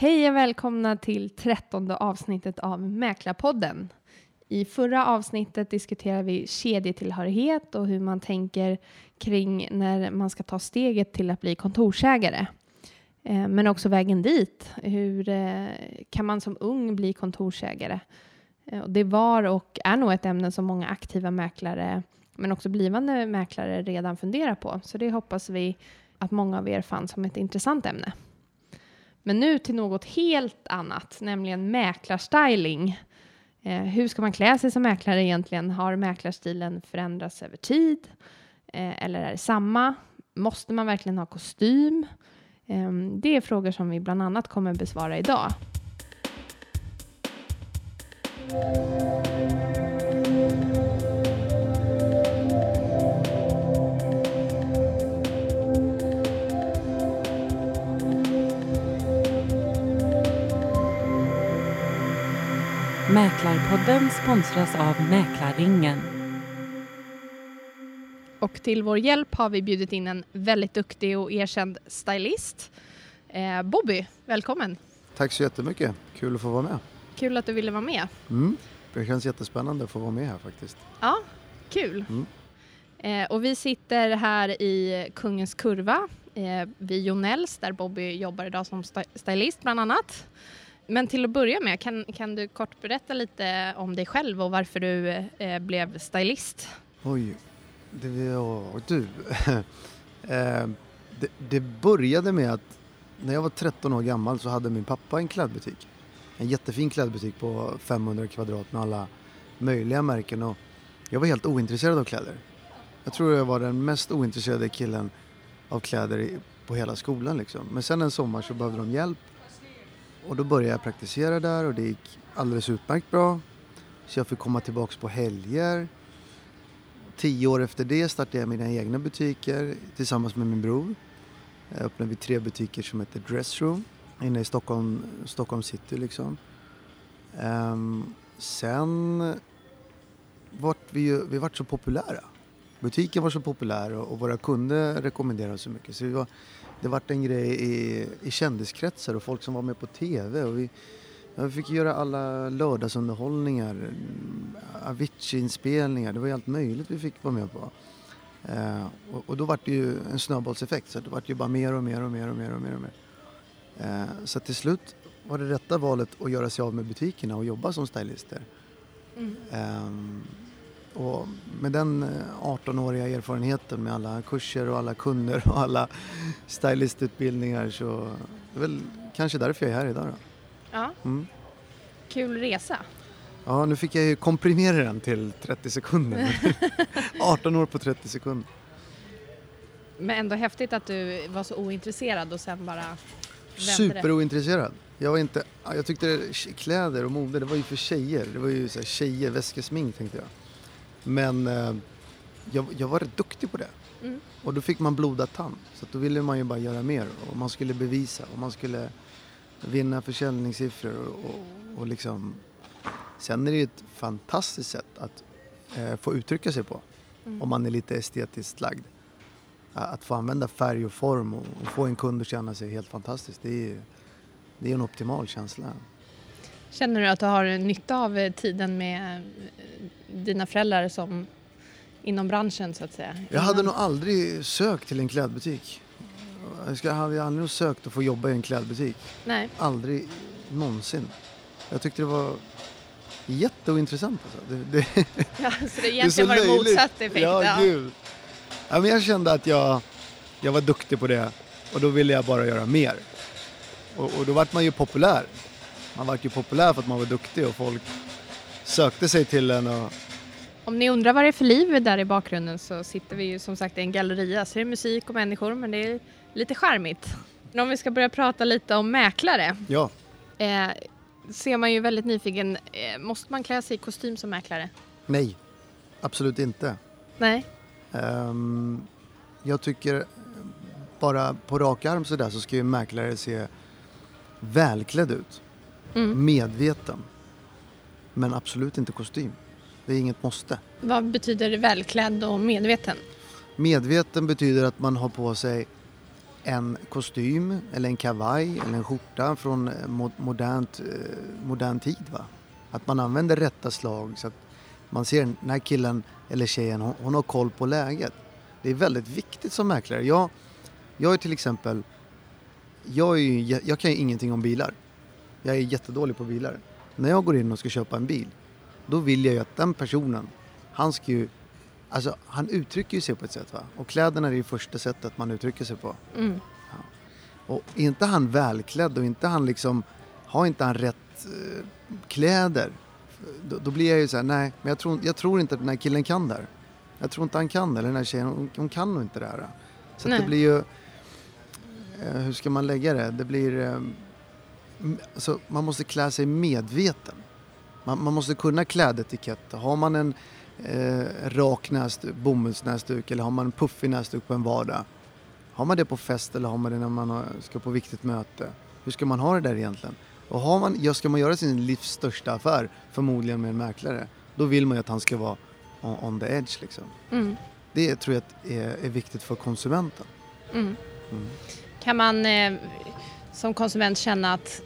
Hej och välkomna till trettonde avsnittet av Mäklarpodden. I förra avsnittet diskuterade vi kedjetillhörighet och hur man tänker kring när man ska ta steget till att bli kontorsägare. Eh, men också vägen dit. Hur eh, kan man som ung bli kontorsägare? Eh, det var och är nog ett ämne som många aktiva mäklare men också blivande mäklare redan funderar på. Så det hoppas vi att många av er fann som ett intressant ämne. Men nu till något helt annat, nämligen mäklarstyling. Eh, hur ska man klä sig som mäklare egentligen? Har mäklarstilen förändrats över tid? Eh, eller är det samma? Måste man verkligen ha kostym? Eh, det är frågor som vi bland annat kommer besvara idag. Mäklarpodden sponsras av Mäklarringen. Och till vår hjälp har vi bjudit in en väldigt duktig och erkänd stylist. Eh, Bobby, välkommen! Tack så jättemycket, kul att få vara med. Kul att du ville vara med. Mm. Det känns jättespännande att få vara med här faktiskt. Ja, kul! Mm. Eh, och vi sitter här i Kungens Kurva eh, vid Jonells där Bobby jobbar idag som st stylist bland annat. Men till att börja med, kan, kan du kort berätta lite om dig själv och varför du eh, blev stylist? Oj, det var du. eh, det, det började med att när jag var 13 år gammal så hade min pappa en klädbutik. En jättefin klädbutik på 500 kvadrat med alla möjliga märken och jag var helt ointresserad av kläder. Jag tror jag var den mest ointresserade killen av kläder på hela skolan liksom. Men sen en sommar så behövde de hjälp och då började jag praktisera där och det gick alldeles utmärkt bra. Så jag fick komma tillbaks på helger. Tio år efter det startade jag mina egna butiker tillsammans med min bror. Jag öppnade vi tre butiker som heter Dressroom inne i Stockholm, Stockholm city liksom. Um, sen vart vi ju, vi vart så populära. Butiken var så populär och, och våra kunder rekommenderade så mycket. Så var, det vart en grej i, i kändiskretsar och folk som var med på TV. Och vi, ja, vi fick göra alla lördagsunderhållningar, Avicii-inspelningar, det var ju allt möjligt vi fick vara med på. Eh, och, och, då var det ju en snöbollseffekt, så det var ju bara mer och mer och mer och mer och mer. Och mer. Eh, så till slut var det rätta valet att göra sig av med butikerna och jobba som stylister. Mm. Eh, och med den 18-åriga eh, erfarenheten med alla kurser och alla kunder och alla stylistutbildningar så det är väl kanske därför jag är här idag då. Ja. Mm. Kul resa. Ja, nu fick jag ju komprimera den till 30 sekunder. 18 år på 30 sekunder. Men ändå häftigt att du var så ointresserad och sen bara Superointresserad. Jag var inte, jag tyckte kläder och mode, det var ju för tjejer. Det var ju så här tjejer, väskesmink tänkte jag. Men eh, jag, jag, var rätt duktig på det. Mm. Och då fick man blodad tand. Så då ville man ju bara göra mer och man skulle bevisa och man skulle vinna försäljningssiffror och, och, och liksom. Sen är det ju ett fantastiskt sätt att eh, få uttrycka sig på. Mm. Om man är lite estetiskt lagd. Att få använda färg och form och, och få en kund att känna sig helt fantastiskt. Det är, det är en optimal känsla. Känner du att du har nytta av eh, tiden med eh, dina föräldrar som inom branschen så att säga? Jag hade nog aldrig sökt till en klädbutik. Jag hade aldrig sökt att få jobba i en klädbutik. Nej. Aldrig någonsin. Jag tyckte det var jätteointressant. Alltså. Det, det, ja, så det egentligen det var det motsatt effekt? Ja, ja. Gud. Ja, men jag kände att jag, jag var duktig på det och då ville jag bara göra mer. Och, och då vart man ju populär. Man vart ju populär för att man var duktig och folk sökte sig till en. Och... Om ni undrar vad det är för liv där i bakgrunden så sitter vi ju som sagt i en galleria så det är musik och människor men det är lite charmigt. Men om vi ska börja prata lite om mäklare. Ja. Eh, ser man ju väldigt nyfiken, eh, måste man klä sig i kostym som mäklare? Nej, absolut inte. Nej. Um, jag tycker bara på rak arm sådär så ska ju mäklare se välklädd ut. Mm. Medveten. Men absolut inte kostym. Det är inget måste. Vad betyder välklädd och medveten? Medveten betyder att man har på sig en kostym eller en kavaj eller en skjorta från eh, mo- modernt, eh, modern tid. Va? Att man använder rätta slag så att man ser den här killen eller tjejen, hon, hon har koll på läget. Det är väldigt viktigt som mäklare. Jag, jag är till exempel, jag, är ju, jag kan ju ingenting om bilar. Jag är jättedålig på bilar. När jag går in och ska köpa en bil, då vill jag ju att den personen, han ska ju, alltså han uttrycker ju sig på ett sätt va. Och kläderna är det första sättet man uttrycker sig på. Mm. Och är inte han välklädd och inte han liksom, har inte han rätt eh, kläder, då, då blir jag ju så här, nej, men jag tror, jag tror inte att den här killen kan det här. Jag tror inte han kan det, eller den här tjejen, hon, hon kan nog inte det här. Så det blir ju, eh, hur ska man lägga det? Det blir, eh, alltså, man måste klä sig medveten. Man, man måste kunna klädetikett. Har man en eh, rak näsduk, bomullsnäsduk eller har man en puffig näsduk på en vardag? Har man det på fest eller har man det när man har- ska på viktigt möte? Hur ska man ha det där egentligen? Och har man, ja, ska man göra sin livs största affär, förmodligen med en mäklare, då vill man ju att han ska vara on, on the edge liksom. Mm. Det tror jag är, är viktigt för konsumenten. Mm. Mm. Kan man eh, som konsument känna att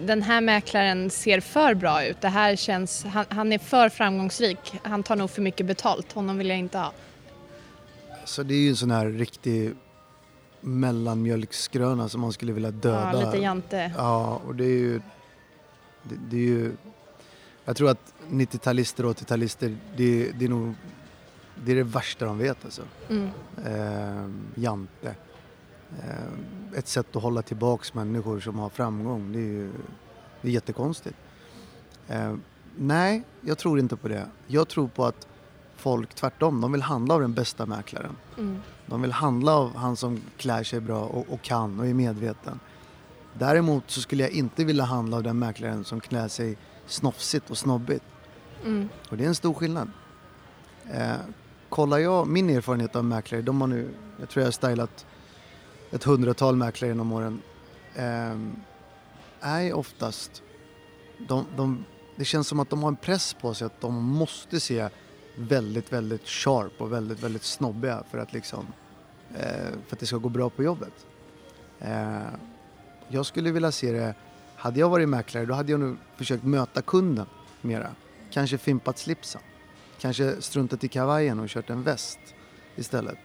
den här mäklaren ser för bra ut, det här känns, han, han är för framgångsrik, han tar nog för mycket betalt, honom vill jag inte ha. Så det är ju en sån här riktig mellanmjölksgröna som man skulle vilja döda. Ja, lite jante. Ja, och det är ju... Det, det är ju... Jag tror att 90-talister och 80-talister, det, det är nog... Det är det värsta de vet alltså. Mm. Eh, jante. Eh, ett sätt att hålla tillbaks människor som har framgång, det är ju det är jättekonstigt. Eh, nej, jag tror inte på det. Jag tror på att folk tvärtom, de vill handla av den bästa mäklaren. Mm. De vill handla av han som klär sig bra och, och kan och är medveten. Däremot så skulle jag inte vilja handla av den mäklaren som klär sig snofsigt och snobbigt. Mm. Och det är en stor skillnad. Eh, kollar jag min erfarenhet av mäklare, de har nu, jag tror jag har stylat ett hundratal mäklare genom åren, eh, är oftast, de, de, det känns som att de har en press på sig att de måste se väldigt, väldigt sharp och väldigt, väldigt snobbiga för att liksom, eh, för att det ska gå bra på jobbet. Eh, jag skulle vilja se det, hade jag varit mäklare då hade jag nog försökt möta kunden mera. Kanske fimpat slipsen. Kanske struntat i kavajen och kört en väst istället.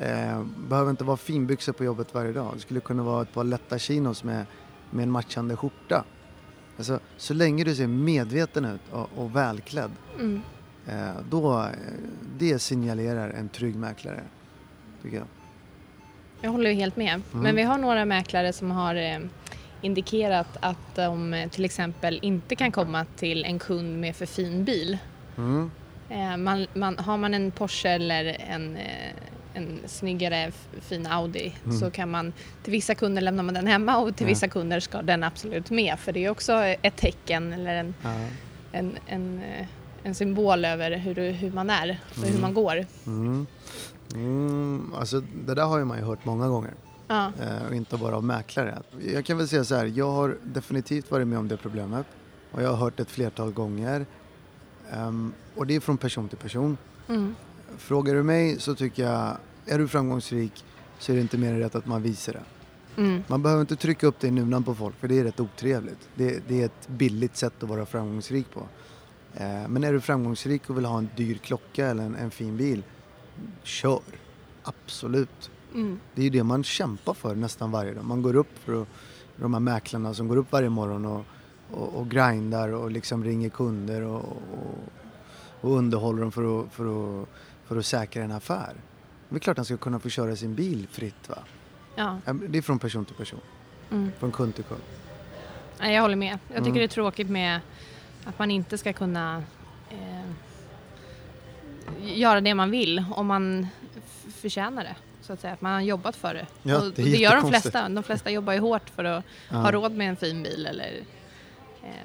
Eh, behöver inte vara finbyxor på jobbet varje dag. Det skulle kunna vara ett par lätta chinos med, med en matchande skjorta. Alltså, så länge du ser medveten ut och, och välklädd, Mm. eh, då eh, det signalerar en trygg mäklare. Tycker jag. Jag håller helt med. Men vi har några mäklare som har eh, indikerat att de eh, till exempel inte kan komma till en kund med för fin bil. Mm. Eh, man, man, har man en Porsche eller en, en snyggare fin Audi så kan man till vissa kunder lämnar man den hemma och till Ja. vissa kunder ska den absolut med för det är också ett tecken eller en, Ja. en, en, eh, en symbol över hur, hur man är och hur man går. Mm. Mm. Alltså, det där har ju man ju hört många gånger. Ja. Eh, och inte bara av mäklare. Jag kan väl säga så här, jag har definitivt varit med om det problemet och jag har hört det ett flertal gånger. Ehm, och det är från person till person. Mm. Frågar du mig så tycker jag, är du framgångsrik så är det inte mer än rätt att man visar det. Mm. Man behöver inte trycka upp det i nunan på folk för det är rätt otrevligt. Det, det är ett billigt sätt att vara framgångsrik på. Eh, men är du framgångsrik och vill ha en dyr klocka eller en, en fin bil, kör. Absolut. Mm. Det är ju det man kämpar för nästan varje dag. Man går upp för att, de här mäklarna som går upp varje morgon och, och, och grindar och liksom ringer kunder och, och, och underhåller dem för att, för, att, för att säkra en affär. Det är klart han ska kunna få köra sin bil fritt va. Ja. Det är från person till person, Mm. från kund till kund. Nej, jag håller med. Jag tycker Mm. det är tråkigt med att man inte ska kunna eh, göra det man vill om man förtjänar det. Så att säga, att man har jobbat för det. Ja, det det gör de flesta. De flesta jobbar ju hårt för att Ja. ha råd med en fin bil eller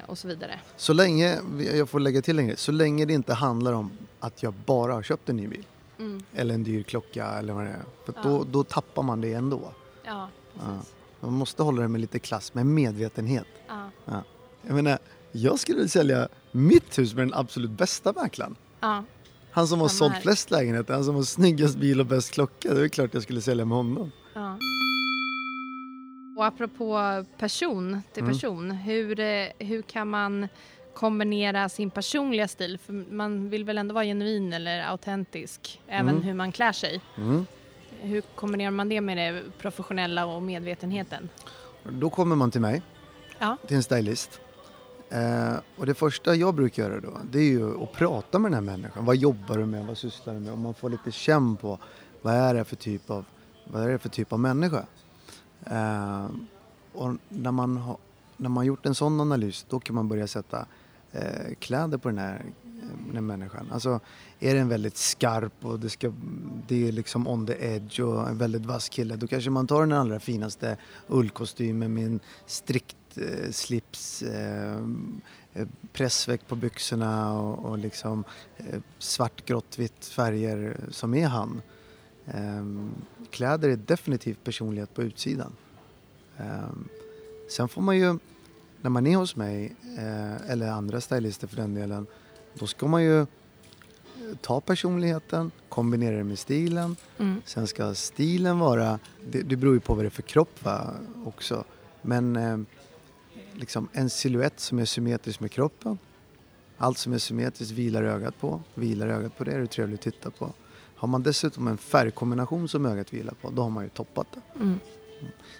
och så vidare. Så länge, jag får lägga till en grej, så länge det inte handlar om att jag bara har köpt en ny bil Mm. eller en dyr klocka eller vad det är. För Ja. då, då tappar man det ändå. Ja, precis. Man måste hålla det med lite klass, med medvetenhet. Ja. Ja. Jag menar, jag skulle sälja mitt hus med den absolut bästa mäklaren. Ja. Han som har Samma sålt här. flest lägenheter, han som har snyggast bil och bäst klocka. Det är klart jag skulle sälja med honom. Ja. Och apropå person till Mm. person, hur, eh, hur kan man kombinera sin personliga stil? För man vill väl ändå vara genuin eller autentisk, även Mm. hur man klär sig. Mm. Hur kombinerar man det med det professionella och medvetenheten? Då kommer man till mig, Ja. till en stylist. Eh, och det första jag brukar göra då, det är ju att prata med den här människan. Vad jobbar du med? Vad sysslar du med? Om man får lite känn på vad är det för typ av, vad är det för typ av människa? Eh, och när man, har, när man gjort en sån analys, då kan man börja sätta eh, kläder på den här, eh, den här människan. Alltså, är den väldigt skarp och det, ska, det är liksom on the edge och en väldigt vass kille, då kanske man tar den allra finaste ullkostymen med en strikt eh, slips, eh, eh, pressväck på byxorna och, och liksom eh, svart, grått, vitt färger som är han. Ehm, Kläder är definitivt personlighet på utsidan. Eh, sen får man ju, när man är hos mig, eh, eller andra stylister för den delen, då ska man ju eh, ta personligheten, kombinera det med stilen. Mm. Sen ska stilen vara, det, det beror ju på vad det är för kropp va, också. Men eh, liksom en silhuett som är symmetrisk med kroppen. Allt som är symmetriskt vilar ögat på. Vilar ögat på det är det trevligt att titta på. Har man dessutom en färgkombination som ögat vilar på, då har man ju toppat det. Mm.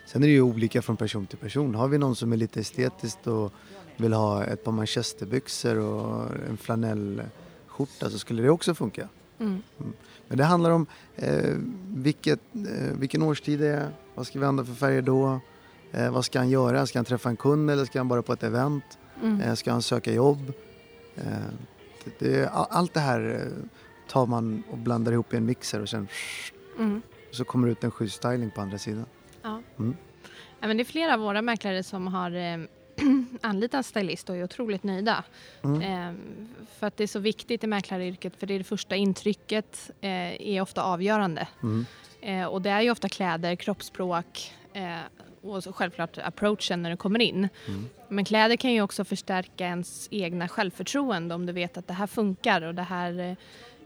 Sen är det ju olika från person till person. Har vi någon som är lite estetiskt och vill ha ett par manchesterbyxor och en flanellskjorta så skulle det också funka. Mm. Men det handlar om eh, vilket, eh, vilken årstid det är, vad ska vi använda för färger då, eh, vad ska han göra, ska han träffa en kund eller ska han bara på ett event, Mm. eh, ska han söka jobb? Eh, det, det, all- allt det här eh, tar man och blandar ihop i en mixer och sen Mm. så kommer det ut en schysst styling på andra sidan. Ja. Mm. Ja, men det är flera av våra mäklare som har eh, anlitat stylist och är otroligt nöjda. Mm. Eh, för att det är så viktigt i mäklaryrket för det är det första intrycket eh, är ofta avgörande. Mm. Eh, och det är ju ofta kläder, kroppsspråk eh, och självklart approachen när du kommer in. Mm. Men kläder kan ju också förstärka ens egna självförtroende om du vet att det här funkar och det här eh,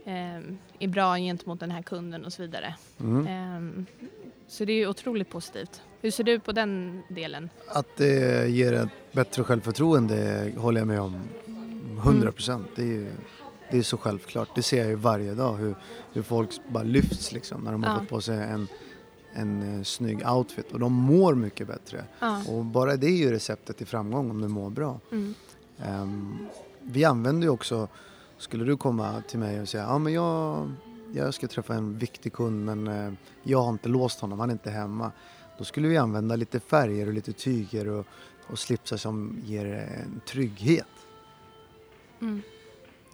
är bra gentemot den här kunden och så vidare. Mm. Ehm, så det är otroligt positivt. Hur ser du på den delen? Att det ger ett bättre självförtroende håller jag med om 100 procent. Det, är ju- det är så självklart. Det ser jag ju varje dag hur, hur folk bara lyfts liksom när de har Ja. fått på sig en, en eh, snygg outfit och de mår mycket bättre. Ja. Och bara det är ju receptet till framgång om du mår bra. Mm. Ehm, vi använder ju också, skulle du komma till mig och säga ja men jag, jag ska träffa en viktig kund men eh, jag har inte låst honom, han är inte hemma. Då skulle vi använda lite färger och lite tyger och, och slipsar som ger en trygghet. Mm.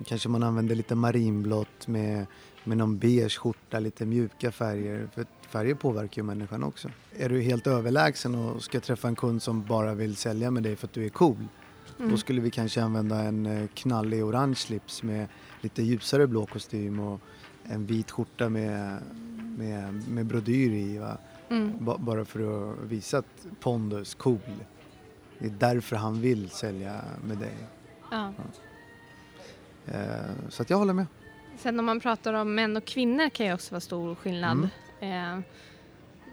Kanske man använder lite marinblått med, med någon beige skjorta, lite mjuka färger. För färger påverkar ju människan också. Är du helt överlägsen och ska träffa en kund som bara vill sälja med dig för att du är cool. Mm. Då skulle vi kanske använda en eh, knallig orange slips med lite ljusare blå kostym och en vit skjorta med, med, med brodyr i. Mm. Ba- bara för att visa att pondus, cool. Det är därför han vill sälja med dig. Ja. Eh, så att jag håller med. Sen om man pratar om män och kvinnor kan ju också vara stor skillnad. Eh,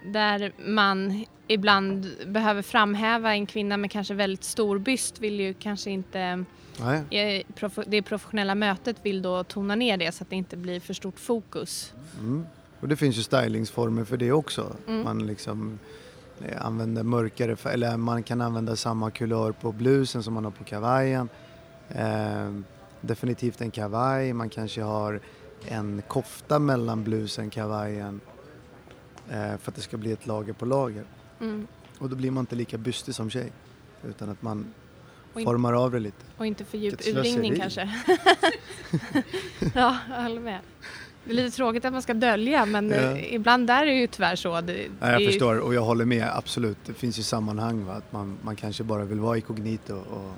där man ibland behöver framhäva en kvinna med kanske väldigt stor byst vill ju kanske inte Nej. eh, det professionella mötet vill då tona ner det så att det inte blir för stort fokus. Mm. Och det finns ju stylingsformer för det också. Mm. Man liksom eh, använder mörkare eller man kan använda samma kulör på blusen som man har på kavajen. Eh, definitivt en kavaj, man kanske har en kofta mellan blusen och kavajen för att det ska bli ett lager på lager. Mm. Och då blir man inte lika bystig som tjej. Utan att man in- formar av det lite. Och inte för djup urringning kanske. ja, jag håller med. Det är lite tråkigt att man ska dölja men Ja. eh, ibland är det ju tyvärr så. Det, är jag ju- förstår och jag håller med, absolut. Det finns ju sammanhang va? att man, man kanske bara vill vara inkognito och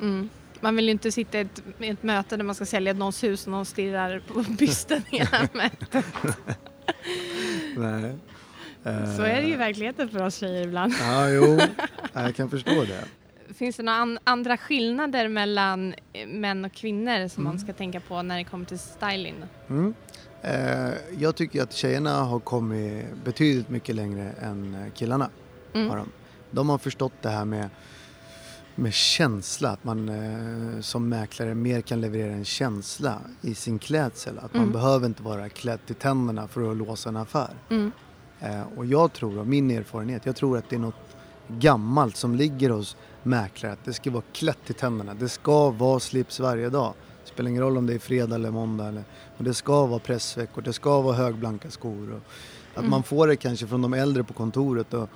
Mm. Man vill ju inte sitta i ett, i ett möte där man ska sälja någons hus och någon stirrar på bysten hela mötet. Nej. Så är det ju i verkligheten för oss tjejer ibland. Ja, jo, Ja, jag kan förstå det. Finns det några an- andra skillnader mellan eh, män och kvinnor som Mm. man ska tänka på när det kommer till styling? Mm. Eh, jag tycker att tjejerna har kommit betydligt mycket längre än eh, killarna. Mm. Har de. De har förstått det här med, med känsla, att man eh, som mäklare mer kan leverera en känsla i sin klädsel. Att man Mm. behöver inte vara klädd till tänderna för att låsa en affär. Mm. Eh, och jag tror, av min erfarenhet, jag tror att det är något gammalt som ligger hos mäklare. Att det ska vara klätt till tänderna. Det ska vara slips varje dag. Det spelar ingen roll om det är fredag eller måndag. Eller, och det ska vara pressveckor, det ska vara högblanka skor. Och att Mm. man får det kanske från de äldre på kontoret. Och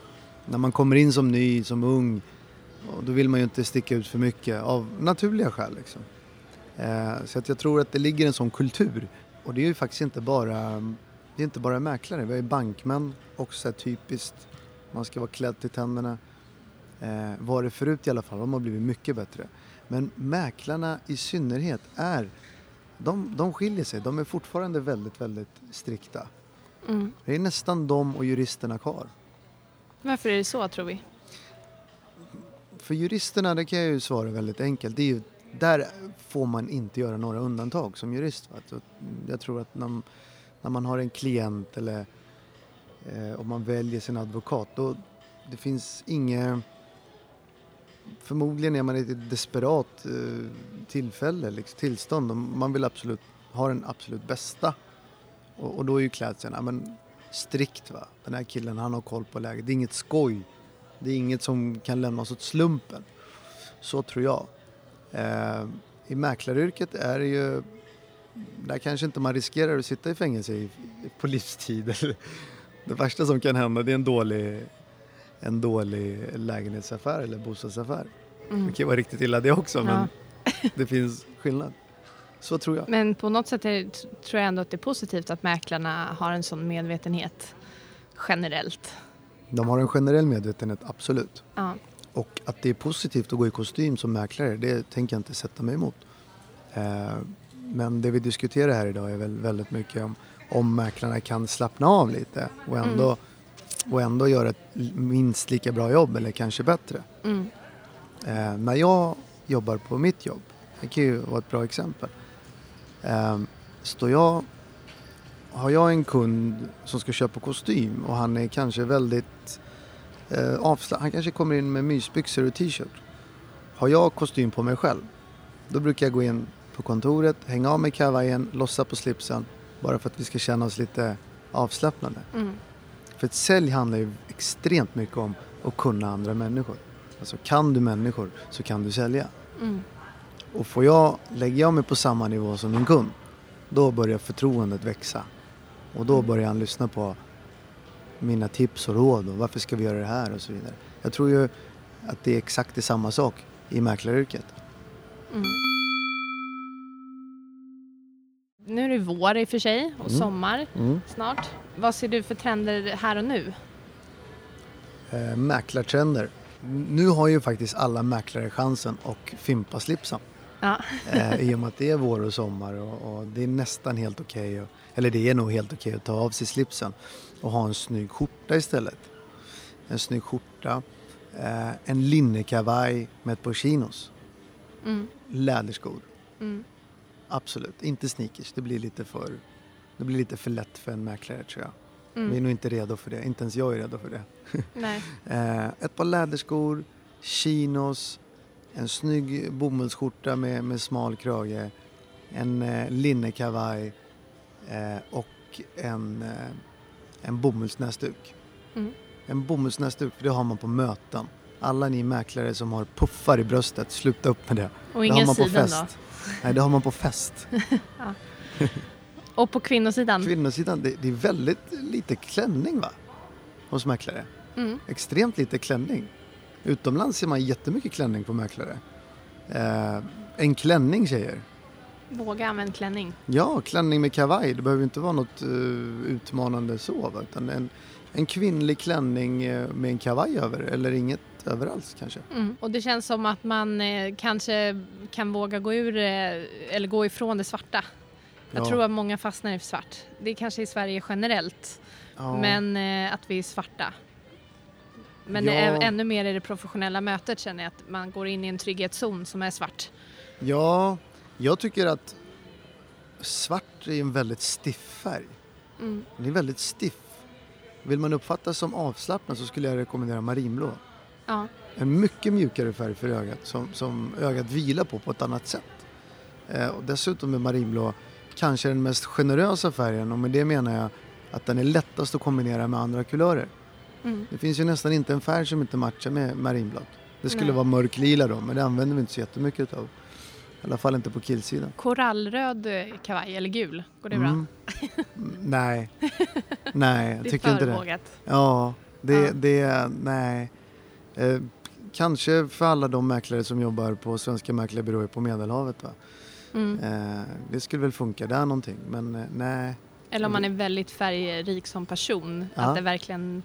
när man kommer in som ny, som ung, och då vill man ju inte sticka ut för mycket av naturliga skäl. Liksom. Eh, så att jag tror att det ligger en sån kultur. Och det är ju faktiskt inte bara, det är inte bara mäklare. Vi har ju bankmän, också typiskt. Man ska vara klädd till tänderna. Eh, var det förut i alla fall, de har blivit mycket bättre. Men mäklarna i synnerhet är, de, de skiljer sig. De är fortfarande väldigt, väldigt strikta. Mm. Det är nästan de och juristerna kvar. Varför är det så tror vi? För juristerna, det kan jag ju svara väldigt enkelt. Det är ju, där får man inte göra några undantag som jurist. Va? Jag tror att när, när man har en klient eller eh, om man väljer sin advokat, då det finns inget... Förmodligen är man i ett desperat eh, tillfälle, liksom, tillstånd. Man vill absolut ha den absolut bästa. Och, och då är ju klädseln ja, men, strikt. Va? Den här killen, han har koll på läget. Det är inget skoj. Det är inget som kan lämnas åt slumpen. Så tror jag. Eh, I mäklaryrket är det ju... Där kanske inte man riskerar att sitta i fängelse i, på livstid. det värsta som kan hända det är en dålig, en dålig lägenhetsaffär eller bostadsaffär. Det Mm. kan ju vara riktigt illa det också men Ja. det finns skillnad. Så tror jag. Men på något sätt är, det- tror jag ändå att det är positivt att mäklarna har en sån medvetenhet generellt. De har en generell medvetenhet, absolut. Ja. Och att det är positivt att gå i kostym som mäklare, det tänker jag inte sätta mig emot. Eh, men det vi diskuterar här idag är väl väldigt mycket om, om mäklarna kan slappna av lite och ändå, och ändå göra ett minst lika bra jobb eller kanske bättre. Mm. Eh, när jag jobbar på mitt jobb, det kan ju vara ett bra exempel. Eh, står jag, har jag en kund som ska köpa kostym och han är kanske väldigt eh, avslappnad, han kanske kommer in med mysbyxor och t-shirt. Har jag kostym på mig själv, då brukar jag gå in på kontoret, hänga av mig kavajen, lossa på slipsen bara för att vi ska känna oss lite avslappnade. Mm. För ett sälj handlar ju extremt mycket om att kunna andra människor. Alltså kan du människor så kan du sälja. Mm. Och får jag, lägger jag mig på samma nivå som min kund, då börjar förtroendet växa. Och då börjar han lyssna på mina tips och råd och varför ska vi göra det här och så vidare. Jag tror ju att det är exakt det samma sak i mäklaryrket. Mm. Nu är det vår i och för sig och Mm. sommar snart. Vad ser du för trender här och nu? Eh, mäklartrender. Nu har ju faktiskt alla mäklare chansen att fimpa slipsen. Ja. Eh, I och med att det är vår och sommar och, och det är nästan helt okej, att- eller det är nog helt okej att ta av sig slipsen och ha en snygg skjorta istället. En snygg skjorta, eh, en linnekavaj med ett par chinos, Mm. läderskor. Mm. Absolut, inte sneakers. Det blir lite för, det blir lite för lätt för en mäklare tror jag. Vi är Mm. nog inte redo för det, inte ens jag är redo för det. Nej. Eh, ett par läderskor, chinos, en snygg bomullsskjorta med, med smal krage, en eh, linnekavaj och en, eh, en bomullsnäsduk. Mm. En bomullsnäsduk, för det har man på möten. Alla ni mäklare som har puffar i bröstet, sluta upp med det. Och Det har ingen man på sidan då? fest. Nej, det har man på fest. Och på kvinnosidan? Kvinnosidan, det, det är väldigt lite klänning va? Hos mäklare. Mm. extremt lite klänning. Utomlands ser man jättemycket klänning på mäklare. Eh, en klänning tjejer. Våga använda klänning. Ja, klänning med kavaj. Det behöver inte vara något eh, utmanande så. Utan en, en kvinnlig klänning eh, med en kavaj över eller inget över alls kanske. Mm. Och det känns som att man eh, kanske kan våga gå ur eh, eller gå ifrån det svarta. Jag Ja. tror att många fastnar i svart. Det är kanske i Sverige generellt, Ja. men eh, att vi är svarta. Men Ja. är ännu mer i det professionella mötet känner jag att man går in i en trygghetszon som är svart. ja, jag tycker att svart är en väldigt stiff färg. Mm. Den är väldigt stiff. Vill man uppfattas som avslappnad så skulle jag rekommendera marinblå. Ja. En mycket mjukare färg för ögat som, som ögat vilar på på ett annat sätt. Eh, och dessutom är marinblå kanske den mest generösa färgen och med det menar jag att den är lättast att kombinera med andra kulörer. Mm. Det finns ju nästan inte en färg som inte matchar med marinblått. Det skulle Nej. vara mörklila då, men det använder vi inte så jättemycket av. I alla fall inte på killsidan. Korallröd eh, kavaj eller gul, går det bra? Mm. Mm, nej, nej, jag Det är tycker inte för det. vågat. Ja, det, Ja. det, nej. Eh, kanske för alla de mäklare som jobbar på Svenska Mäklarbyråer på Medelhavet. Va? Mm. Eh, det skulle väl funka där någonting, men eh, nej. Eller om man är väldigt färgrik som person, Ja. att det verkligen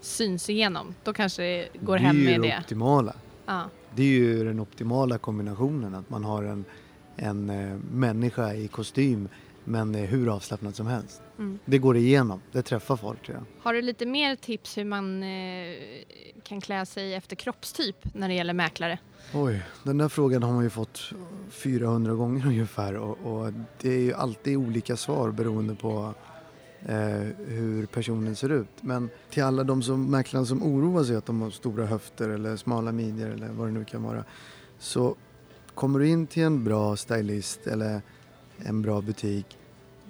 syns igenom. Då kanske det går det är hem ju med det det. optimala. Ja. Det är ju den optimala kombinationen, att man har en, en eh, människa i kostym men hur avslappnad som helst. Mm. Det går igenom, det träffar folk tror jag. Har du lite mer tips hur man eh, kan klä sig efter kroppstyp när det gäller mäklare? Oj, den där frågan har man ju fått 400 gånger ungefär och, och det är ju alltid olika svar beroende på hur personen ser ut. Men till alla de som, mäklarna som oroar sig att de har stora höfter eller smala midjor eller vad det nu kan vara. Så kommer du in till en bra stylist eller en bra butik,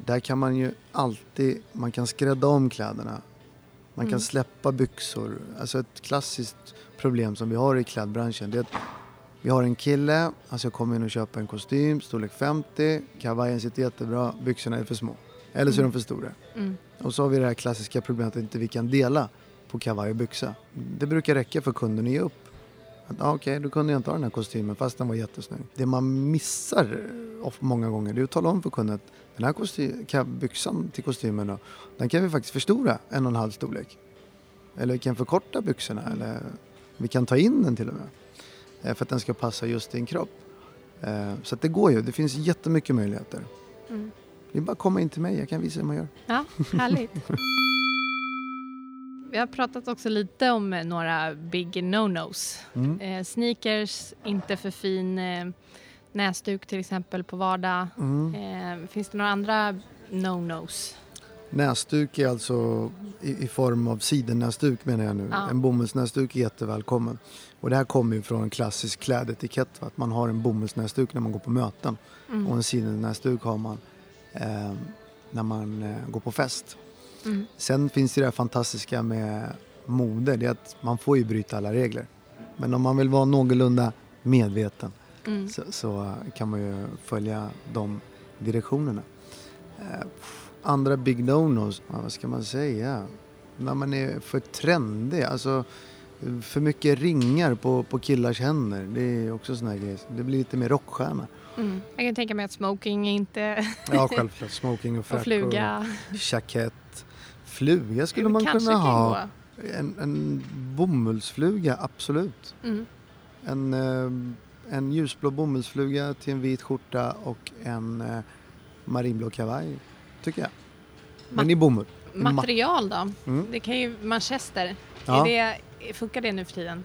där kan man ju alltid, man kan skrädda om kläderna. Man kan Mm. släppa byxor. Alltså ett klassiskt problem som vi har i klädbranschen det är att vi har en kille, han ska komma in och köpa en kostym, storlek 50, kavajen sitter jättebra, byxorna är för små. Eller så är de för stora. Mm. Och så har vi det här klassiska problemet att inte vi kan dela på kavaj och byxa. Det brukar räcka för kunden att ge upp. Att, ah, Okej, då kunde jag inte ha den här kostymen fast den var jättesnygg. Det man missar många gånger det är att tala om för kunden att den här byxan till kostymen då, den kan vi faktiskt förstora en och en halv storlek. Eller vi kan förkorta byxorna eller vi kan ta in den till och med. Eh, För att den ska passa just din kropp. Eh, Så det går ju, det finns jättemycket möjligheter. Mm. Det är bara att komma in till mig, jag kan visa hur man gör. Ja, härligt. Vi har pratat också lite om eh, några big no-nos. Mm. Eh, sneakers, inte för fin eh, näsduk till exempel på vardag. Mm. Eh, finns det några andra no-nos? Näsduk är alltså i, i form av sidennäsduk menar jag nu. Ja. En bomullsnäsduk är jättevälkommen. Och det här kommer ju från en klassisk klädetikett. Att man har en bomullsnäsduk när man går på möten. Mm. Och en sidennäsduk har man eh, när man eh, går på fest. Mm. Sen finns det det fantastiska med mode. Det är att man får ju bryta alla regler. Men om man vill vara någorlunda medveten Mm. så, så kan man ju följa de direktionerna. Eh, andra big no-nos, ja, vad ska man säga? När man är för trendig, alltså för mycket ringar på, på killars händer. Det är också såna här grejer. Det blir lite mer rockstjärna. Mm. Jag kan tänka mig att smoking inte... Ja, självklart. Smoking och och frack fluga. och jackett. Fluga skulle Det man kunna ha. En, en bomullsfluga, absolut. Mm. En, eh, en ljusblå bomullsfluga till en vit skjorta och en eh, marinblå kavaj, tycker jag. Men Ma- i bomull. Ma- Material då? Mm. Det kan ju Manchester. Ja. Är det, funkar det nu för tiden?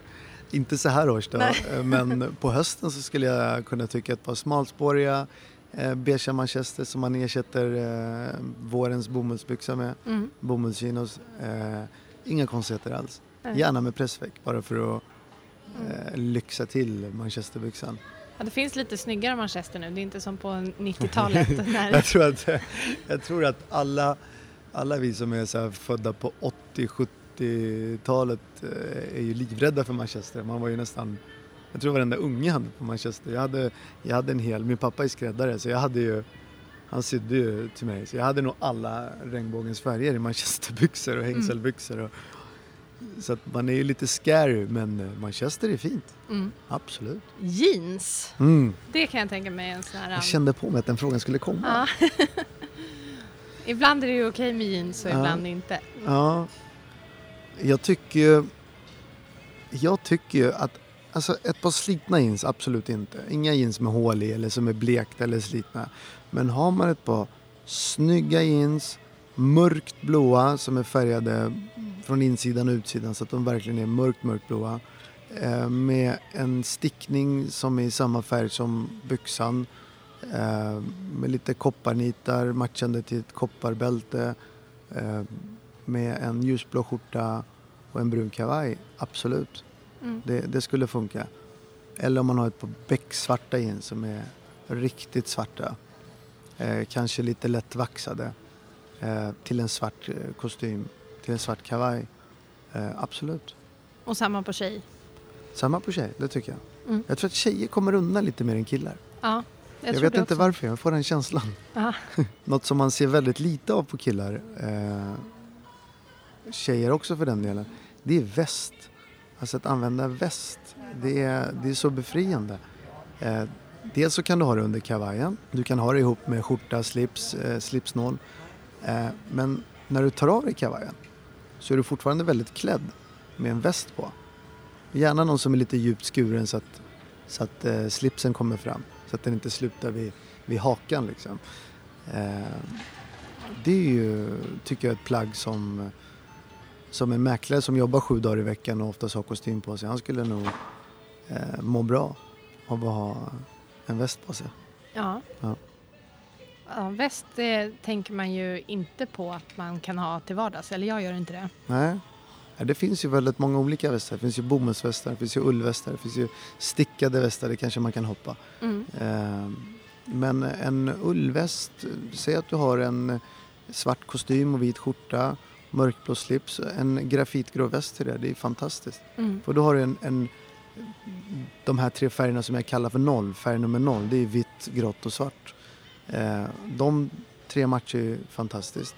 Inte så här års då, Nej. Eh, men på hösten så skulle jag kunna tycka ett par smalspåriga eh, beiga manchester som man ersätter eh, vårens bomullsbyxor med, mm. bomullschinos. Eh, inga konstigheter alls. Mm. Gärna med pressväck bara för att mm. eh, lyxa till manchesterbyxan. Ja, det finns lite snyggare manchester nu, det är inte som på 90-talet. Jag, tror att, jag tror att alla, alla vi som är så födda på 80, 70 90-talet eh, är ju livrädda för Manchester. Man var ju nästan, jag tror varenda unge hade på Manchester. Jag hade, jag hade en hel, min pappa är skräddare så jag hade ju, han sydde ju till mig. Så jag hade nog alla regnbågens färger i manchesterbyxor och mm. hängselbyxor. Och, så att man är ju lite scary men eh, Manchester är fint. Mm. Absolut. Jeans. Mm. Det kan jag tänka mig en sån här... Jag um, kände på mig att den frågan skulle komma. Ja. ibland är det ju okej med jeans och ja. ibland inte. Ja jag tycker jag tycker ju att alltså ett par slitna jeans, absolut inte. Inga jeans med hål i eller som är blekta eller slitna. Men har man ett par snygga jeans, mörkt blåa som är färgade från insidan och utsidan så att de verkligen är mörkt, mörkt blåa. Eh, med en stickning som är i samma färg som byxan. Eh, med lite kopparnitar matchande till ett kopparbälte. Eh, med en ljusblå skjorta och en brun kavaj, absolut. Mm. Det, det skulle funka. Eller om man har ett par becksvarta jeans som är riktigt svarta. Eh, kanske lite lätt vaxade. Eh, till en svart eh, kostym, till en svart kavaj. Eh, absolut. Och samma på tjej. Samma på tjej, det tycker jag. Mm. Jag tror att tjejer kommer undan lite mer än killar. Ja, Jag, jag, vet inte varför, jag får den känslan. Något som man ser väldigt lite av på killar, eh, tjejer också för den delen, det är väst. Alltså att använda väst, det är, det är så befriande. Eh, dels så kan du ha det under kavajen, du kan ha det ihop med skjorta, slips, eh, slipsnål. Eh, men när du tar av dig kavajen så är du fortfarande väldigt klädd med en väst på. Gärna någon som är lite djupt skuren så att, så att eh, slipsen kommer fram, så att den inte slutar vid, vid hakan liksom. Eh, det är ju, tycker jag, ett plagg som, som en mäklare som jobbar sju dagar i veckan och oftast har kostym på sig, han skulle nog eh, må bra av att ha en väst på sig. Ja. Ja. Ja, väst det tänker man ju inte på att man kan ha till vardags, eller jag gör inte det. Nej. Det finns ju väldigt många olika västar. Det finns ju bomullsvästar, det finns ju ullvästar, det finns ju stickade västar, det kanske man kan hoppa. Mm. Eh, Men en ullväst, säg att du har en svart kostym och vit skjorta, mörkblå slips, en grafitgrå väst till det, det är fantastiskt. Mm. För då har du en, en, de här tre färgerna som jag kallar för noll, färg nummer noll, det är vitt, grått och svart. Eh, De tre matchar ju fantastiskt.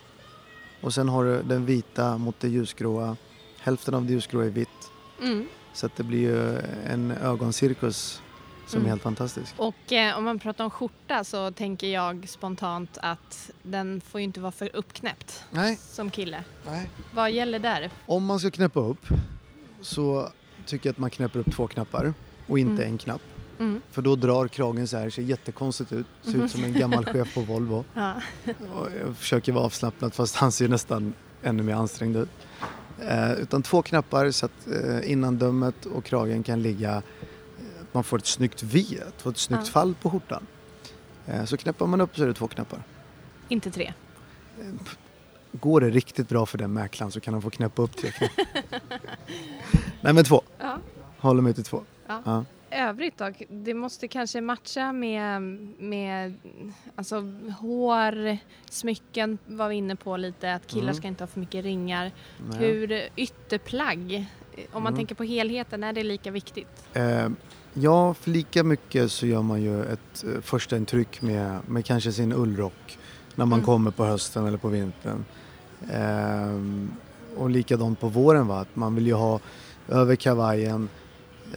Och sen har du den vita mot det ljusgråa, hälften av det ljusgråa är vitt. Mm. Så att det blir ju en ögoncirkus som Mm. är helt fantastisk. Och eh, om man pratar om skjorta så tänker jag spontant att den får ju inte vara för uppknäppt Nej, som kille. nej. Vad gäller där? Om man ska knäppa upp så tycker jag att man knäpper upp två knappar och inte Mm. en knapp. Mm. För då drar kragen så här, ser jättekonstigt ut. Ser ut som en gammal chef på Volvo. Ja. Och jag försöker vara avslappnad fast han ser nästan ännu mer ansträngd ut. Eh, utan två knappar så att eh, innandömet och kragen kan ligga, man får ett snyggt V, att få ett snyggt Ja. fall på skjortan. Eh, så knäppar man upp så är det två knappar. Inte tre. Går det riktigt bra för den mäklaren så kan han få knäppa upp tre knappar. Nej men två, Ja. håller mig till två. Ja. Ja. Övrigt då? Det måste kanske matcha med, med alltså, hår, smycken var vi inne på lite, att killar Mm. ska inte ha för mycket ringar. Nej. Hur ytterplagg, om man Mm. tänker på helheten, är det lika viktigt? Eh, ja, för lika mycket så gör man ju ett eh, första intryck med, med kanske sin ullrock när man Mm. kommer på hösten eller på vintern. Eh, och likadant på våren va, att man vill ju ha över kavajen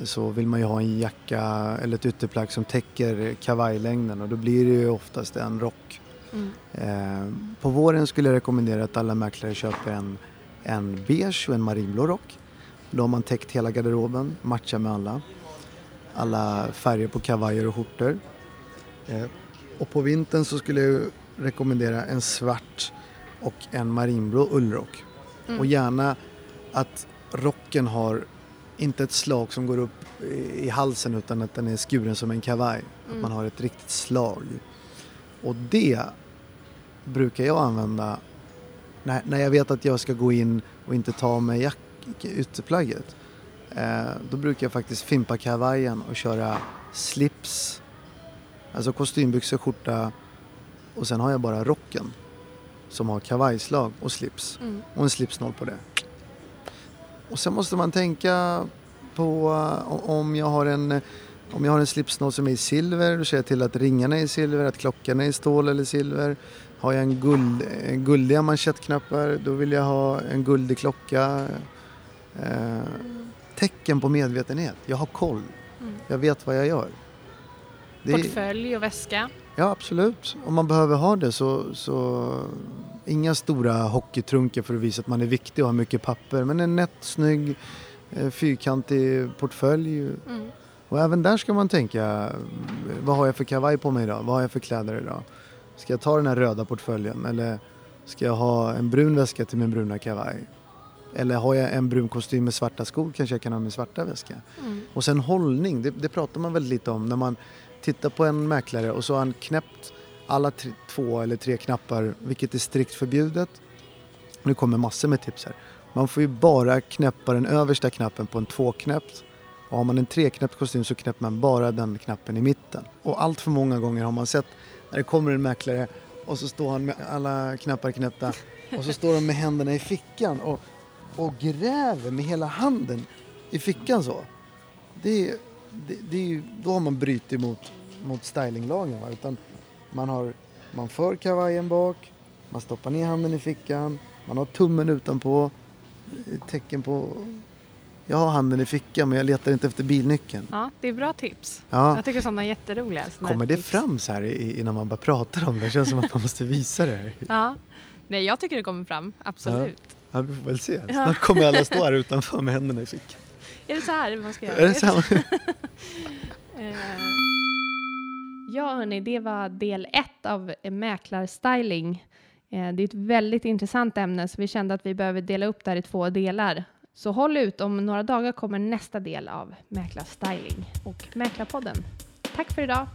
så vill man ju ha en jacka eller ett ytterplagg som täcker kavajlängden och då blir det ju oftast en rock. Mm. Eh, på våren skulle jag rekommendera att alla mäklare köper en, en beige och en marinblå rock. Då har man täckt hela garderoben, matchar med alla. Alla färger på kavajer och skjortor. Eh, och på vintern så skulle jag rekommendera en svart och en marinblå ullrock. Mm. Och gärna att rocken har inte ett slag som går upp i halsen utan att den är skuren som en kavaj. Att Mm. man har ett riktigt slag. Och det brukar jag använda när, när jag vet att jag ska gå in och inte ta av mig jack, ytterplagget. Eh, då brukar jag faktiskt fimpa kavajen och köra slips. Alltså kostymbyxor, skjorta och sen har jag bara rocken som har kavajslag och slips Mm. och en slipsnål på det. Och sen måste man tänka på eh, om jag har en om jag har en slipsnål som är i silver, då ser jag till att ringarna är i silver, att klockan är i stål eller silver. Har jag en, guld, en guldiga manschettknappar, då vill jag ha en guldig klocka. Eh, tecken på medvetenhet. Jag har koll. Mm. Jag vet vad jag gör. Det Portfölj och väska. Ja, absolut. Om man behöver ha det så, så inga stora hockeytrunkar för att visa att man är viktig och har mycket papper. Men en nätt, snygg, eh, fyrkantig portfölj. Mm. Och även där ska man tänka, vad har jag för kavaj på mig idag? Vad har jag för kläder idag? Ska jag ta den här röda portföljen eller ska jag ha en brun väska till min bruna kavaj? Eller har jag en brun kostym med svarta skor kanske jag kan ha min svarta väska. Mm. Och sen hållning, det, det pratar man väldigt lite om när man tittar på en mäklare och så har han knäppt alla tre, två eller tre knappar, vilket är strikt förbjudet. Nu kommer massor med tips här. Man får ju bara knäppa den översta knappen på en tvåknäppt Och har man en treknäppt kostym så knäpper man bara den knappen i mitten. Och allt för många gånger har man sett när det kommer en mäklare och så står han med alla knappar knäppta och så står de med händerna i fickan och, och gräver med hela handen i fickan så. Det, det, det är då har man brutit mot, mot stylinglagen. Va? Utan man, har, man för kavajen bak, man stoppar ner handen i fickan, man har tummen utanpå, eh, tecken på... Jag har handen i fickan men jag letar inte efter bilnyckeln. Ja, det är bra tips. Ja. Jag tycker sådana är jätteroliga. här Kommer det tips. fram så här innan man bara pratar om det? Det känns som att man måste visa det här. Ja. Nej, jag tycker det kommer fram. Absolut. Ja, vi får väl se. Ja. Snart kommer alla stå här utanför med händerna i fickan. Är det så här man ska göra? Är det samma? Eh, Ja, hörni, det var del ett av mäklarstyling. Eh, Det är ett väldigt intressant ämne, så vi kände att vi behöver dela upp det här i två delar. Så håll ut, om några dagar kommer nästa del av Mäklarstyling och Mäklarpodden. Tack för idag!